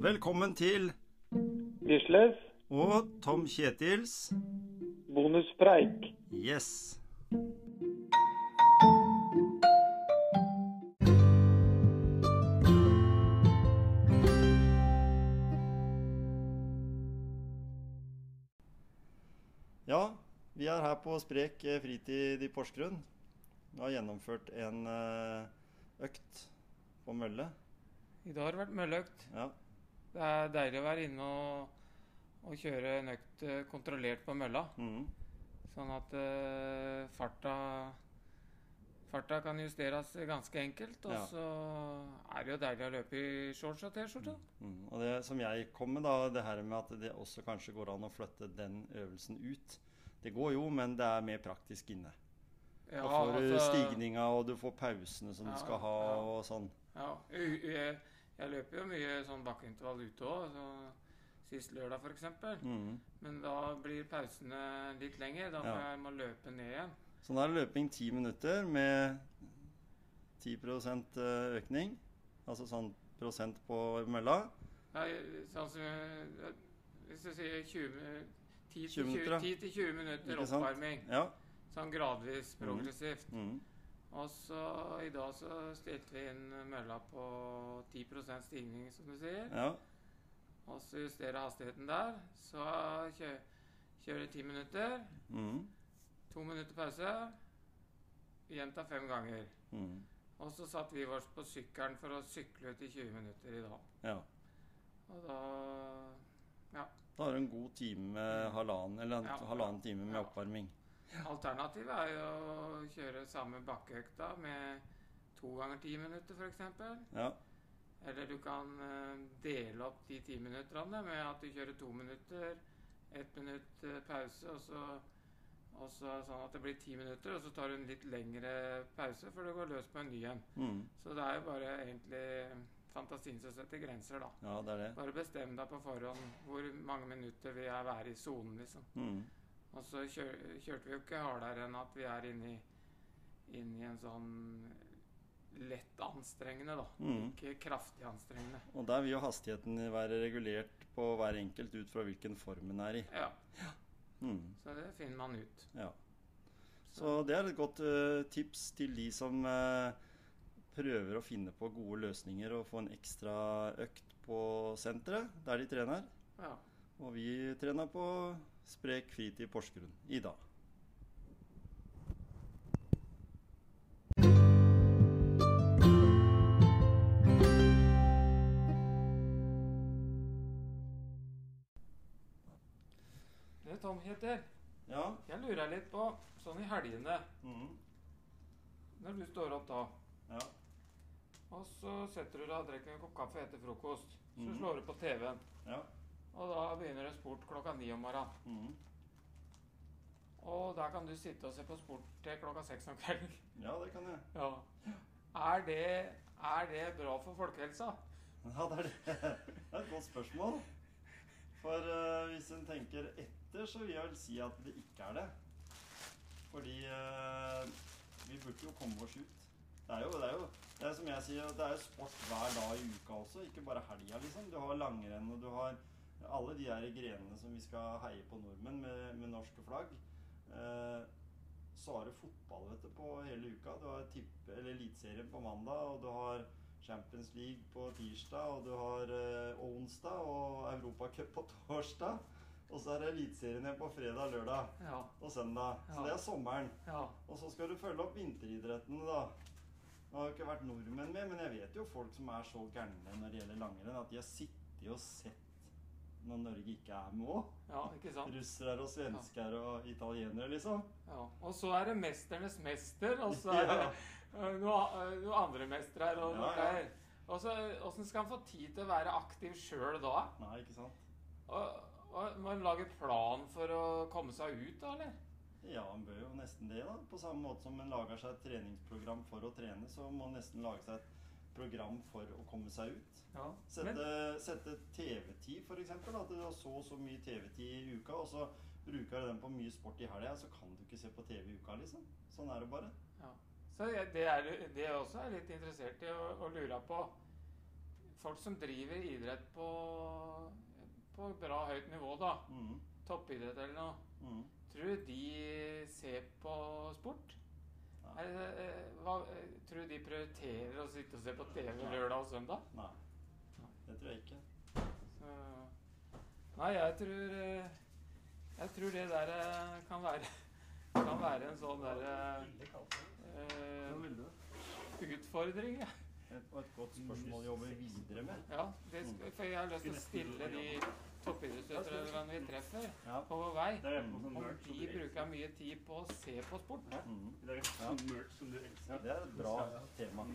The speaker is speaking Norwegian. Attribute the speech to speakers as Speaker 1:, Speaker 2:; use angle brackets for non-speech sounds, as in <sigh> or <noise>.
Speaker 1: Velkommen til
Speaker 2: Gisles,
Speaker 1: og Tom Kjetils
Speaker 2: bonuspreik.
Speaker 1: Yes. Ja, vi er her på Sprek eh, fritid i Porsgrunn. Vi har gjennomført en eh, økt på mølle.
Speaker 3: I dag har det vært mølleøkt.
Speaker 1: Ja.
Speaker 3: Det er deilig å være inne og, og kjøre en økt eh, kontrollert på mølla.
Speaker 1: Mm.
Speaker 3: Sånn at uh, farta Farta kan justeres ganske enkelt. Og
Speaker 1: Ja.
Speaker 3: så er det jo deilig å løpe i shorts og T-skjorte.
Speaker 1: Mm. Og det som jeg kom med, da, det her med at det også kanskje går an å flytte den øvelsen ut. Det går jo, men det er mer praktisk inne.
Speaker 3: Ja,
Speaker 1: da får du
Speaker 3: altså-
Speaker 1: stigninga, og du får pausene som
Speaker 3: Ja,
Speaker 1: du skal ha, og sånn.
Speaker 3: Ja, jeg, løper jo mye sånn bakkeintervall ute òg. Sist lørdag f.eks.
Speaker 1: Mm.
Speaker 3: Men da blir pausene litt lengre. Da
Speaker 1: Ja.
Speaker 3: jeg må løpe ned igjen.
Speaker 1: Så da er det løping ti minutter med 10 økning. Altså sånn prosent på mølla.
Speaker 3: Nei, sånn som eh, Hvis du sier 20 10
Speaker 1: 20 minutter,
Speaker 3: 10 20 minutter oppvarming.
Speaker 1: Ja.
Speaker 3: Sånn gradvis
Speaker 1: progressivt.
Speaker 3: progressivt.
Speaker 1: Mm.
Speaker 3: Og så i dag så stilte vi inn mølla på 10% stigning, som du sier.
Speaker 1: ja.
Speaker 3: Og så justere hastigheten der. Så kjø, kjøre 10 minutter.
Speaker 1: Mm.
Speaker 3: To minutter pause. Gjenta fem ganger.
Speaker 1: Mm.
Speaker 3: Og så satt vi oss på sykkelen for å sykle ut i 20 minutter i dag.
Speaker 1: ja.
Speaker 3: Og da Ja.
Speaker 1: Da har du en god time, med halvannen, eller en
Speaker 3: Ja.
Speaker 1: halvannen time med oppvarming.
Speaker 3: Alternativet er jo å kjøre samme bakkeøkta med to ganger ti minutter, f.eks.
Speaker 1: Ja.
Speaker 3: Eller du kan eh, dele opp de ti minuttene med at du kjører to minutter, ett minutt eh, pause, og så, og så sånn at det blir ti minutter, og så tar du en litt lengre pause før du går løs på en ny en.
Speaker 1: Mm.
Speaker 3: Så det er jo bare egentlig fantasien som setter grenser, da.
Speaker 1: ja, det er det.
Speaker 3: Bare bestem deg på forhånd hvor mange minutter vil jeg være i sonen, liksom.
Speaker 1: Mm.
Speaker 3: Og så kjør, kjørte vi jo ikke hardere enn at vi er inne i, inn i en sånn lett anstrengende, da.
Speaker 1: Mm.
Speaker 3: Ikke kraftig anstrengende.
Speaker 1: Og der vil jo hastigheten være regulert på hver enkelt ut fra hvilken form den er i.
Speaker 3: Ja,
Speaker 1: Mm.
Speaker 3: så det finner man ut.
Speaker 1: Ja. Så det er et godt uh, tips til de som uh, prøver å finne på gode løsninger og få en ekstra økt på senteret der de trener.
Speaker 3: Ja.
Speaker 1: Og vi trener på Sprek fritid Porsgrunn i dag.
Speaker 3: Det er Tom heter.
Speaker 1: Ja.
Speaker 3: Jeg lurer litt på, sånn i helgene,
Speaker 1: Mhm.
Speaker 3: når du står opp da,
Speaker 1: ja.
Speaker 3: og så setter du deg og drikker en kopp kaffe etter frokost, så
Speaker 1: mm.
Speaker 3: slår du på TV-en,
Speaker 1: Ja.
Speaker 3: Og da begynner det sport klokka ni om morgenen.
Speaker 1: Mm.
Speaker 3: Og der kan du sitte og se på sport til klokka seks om kvelden.
Speaker 1: ja, det kan jeg.
Speaker 3: Ja. Er det, er det bra for folkehelsa?
Speaker 1: Ja, det er det. Det er et godt spørsmål. For uh, hvis en tenker etter, så vil jeg vel si at det ikke er det. Fordi uh, vi burde jo komme oss ut. Det er jo, det er jo det er som jeg sier, det er jo sport hver dag i uka også, ikke bare helga, liksom. Du har langrenn, og du har alle de her grenene som vi skal heie på nordmenn med, med norske flagg. Eh, så har du fotball vet du, på hele uka. Du har tippe, eller Eliteserien på mandag, og du har Champions League på tirsdag, og du har eh, onsdag og Europacup på torsdag. Og så er det Eliteserien igjen på fredag, lørdag
Speaker 3: Ja.
Speaker 1: og søndag. Så
Speaker 3: Ja.
Speaker 1: det er sommeren.
Speaker 3: ja.
Speaker 1: Og så skal du følge opp vinteridrettene, da. Nå har jo ikke vært nordmenn med, men jeg vet jo folk som er så gærne når det gjelder langrenn, at de har sittet og sett når Norge ikke er med òg.
Speaker 3: ja, ikke sant?
Speaker 1: Russere og svensker og italienere, liksom.
Speaker 3: Ja. Og så er det 'Mesternes mester', og så er <laughs> det
Speaker 1: Ja.
Speaker 3: uh, noe, uh, noe andre mestere her. Og
Speaker 1: Ja, ja.
Speaker 3: Og så, Åssen skal han få tid til å være aktiv sjøl da?
Speaker 1: Nei, ikke sant?
Speaker 3: Og, og Må han lage plan for å komme seg ut, da, eller?
Speaker 1: Ja, han bør jo nesten det, da. På samme måte som en lager seg et treningsprogram for å trene, så må han nesten lage seg et program for å komme seg ut.
Speaker 3: Ja.
Speaker 1: Sette,
Speaker 3: Men,
Speaker 1: sette TV-tid, f.eks. At du har så og så mye TV-tid i uka, og så bruker du den på mye sport i helga, så kan du ikke se på TV i uka, liksom. Sånn er det bare.
Speaker 3: ja. Så det er det jeg også er litt interessert i å, å lure på. folk som driver idrett på, på bra høyt nivå, da,
Speaker 1: Mm.
Speaker 3: toppidrett eller noe,
Speaker 1: Mm.
Speaker 3: tror du de ser på sport? Hva, eh, tror du de prioriterer å sitte og se på TV lørdag og søndag?
Speaker 1: Nei. Det tror jeg ikke.
Speaker 3: Så, nei, jeg tror eh, Jeg tror det der eh, kan være Kan være en sånn derre uh, utfordring. ja.
Speaker 1: Et, og et godt spørsmål å jobbe videre med.
Speaker 3: Ja, det for jeg har lyst til å stille de toppidrettsutøverne vi treffer
Speaker 1: Ja.
Speaker 3: på vår vei, om de bruker mye tid på å se på sport.
Speaker 1: Mm.
Speaker 4: Det er sånn merch som du elsker.
Speaker 1: Det er et bra tema.